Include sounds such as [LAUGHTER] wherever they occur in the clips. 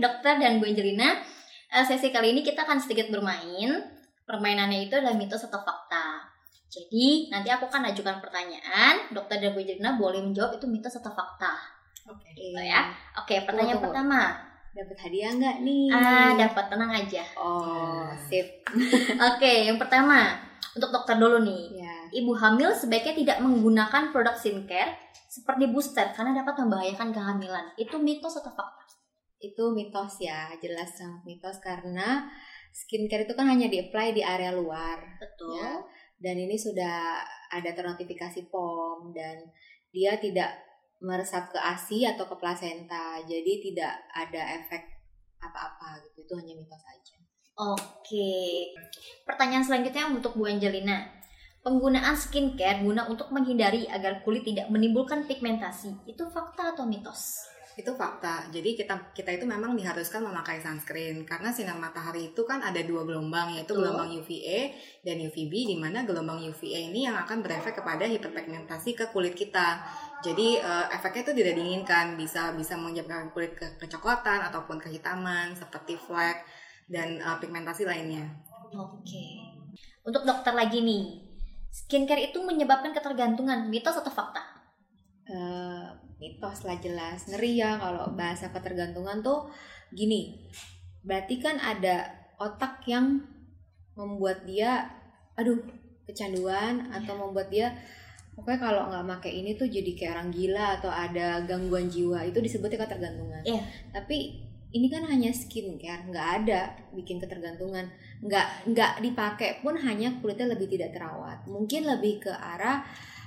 dokter dan Bu Angelina, uh, sesi kali ini kita akan sedikit bermain. Permainannya itu adalah mitos atau fakta. Jadi nanti aku akan ajukan pertanyaan, dokter dan Bu Angelina boleh menjawab itu mitos atau fakta. Oke. Gitu ya. Oke, pertanyaan Tunggu, tunggu. pertama. Dapat hadiah nggak nih? Ah, dapat tenang aja. Oh, sip. [LAUGHS] Oke, yang pertama untuk dokter dulu nih. Ya. Ibu hamil sebaiknya tidak menggunakan produk skincare seperti booster karena dapat membahayakan kehamilan. Itu mitos atau fakta? Itu mitos ya, jelas sangat mitos karena skincare itu kan hanya di-apply di area luar. Betul. Ya. Dan ini sudah ada ternotifikasi POM dan dia tidak meresap ke ASI atau ke plasenta. Jadi tidak ada efek apa-apa gitu. Itu hanya mitos aja. Oke. Pertanyaan selanjutnya untuk Bu Angelina. Penggunaan skincare guna untuk menghindari agar kulit tidak menimbulkan pigmentasi. Itu fakta atau mitos? Itu fakta. Jadi kita kita itu memang diharuskan memakai sunscreen karena sinar matahari itu kan ada dua gelombang yaitu Betul. gelombang UVA dan UVB di mana gelombang UVA ini yang akan berefek kepada hiperpigmentasi ke kulit kita. Jadi eh, efeknya itu tidak diinginkan bisa bisa menyebabkan kulit ke kecoklatan ataupun kehitaman seperti flek dan eh, pigmentasi lainnya. Oke. Untuk dokter lagi nih. Skincare itu menyebabkan ketergantungan. Mitos atau fakta? eh mitos lah jelas. Ngeri ya kalau bahasa ketergantungan tuh gini. Berarti kan ada otak yang membuat dia aduh kecanduan atau membuat dia pokoknya kalau nggak pakai ini tuh jadi kayak orang gila atau ada gangguan jiwa. Itu disebutnya ketergantungan. Iya. tapi ini kan hanya skincare nggak ada bikin ketergantungan. Nggak nggak dipakai pun hanya kulitnya lebih tidak terawat. Mungkin lebih ke arah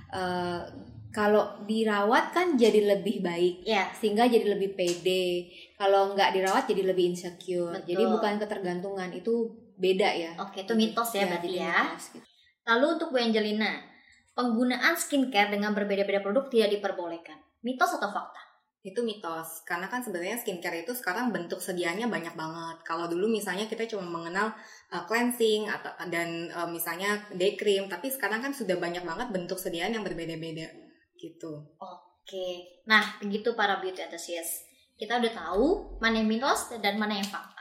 eh, kalau dirawat kan jadi lebih baik Ya. sehingga jadi lebih pede kalau nggak dirawat jadi lebih insecure Betul. jadi bukan ketergantungan itu beda ya Oke, itu mitos ya berarti itu ya. mitos gitu. Lalu untuk Bu Angelina, penggunaan skincare dengan berbeda-beda produk tidak diperbolehkan. Mitos atau fakta? Itu mitos, karena kan sebenarnya skincare itu sekarang bentuk sediaannya banyak banget. Kalau dulu misalnya kita cuma mengenal uh, cleansing atau dan uh, misalnya day cream, tapi sekarang kan sudah banyak banget bentuk sediaan yang berbeda-beda gitu. Oke, nah begitu para beauty enthusiast. Kita udah tahu mana yang mitos dan mana yang fakta.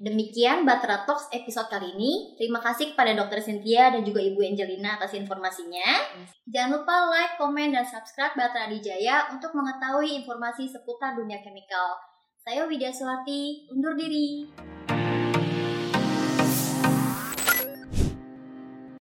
Demikian Batra Talks episode kali ini. Terima kasih kepada Dr. Cynthia dan juga Ibu Angelina atas informasinya. Jangan lupa like, komen, dan subscribe Batra Adijaya untuk mengetahui informasi seputar dunia chemical. Saya Widya Suwati, undur diri.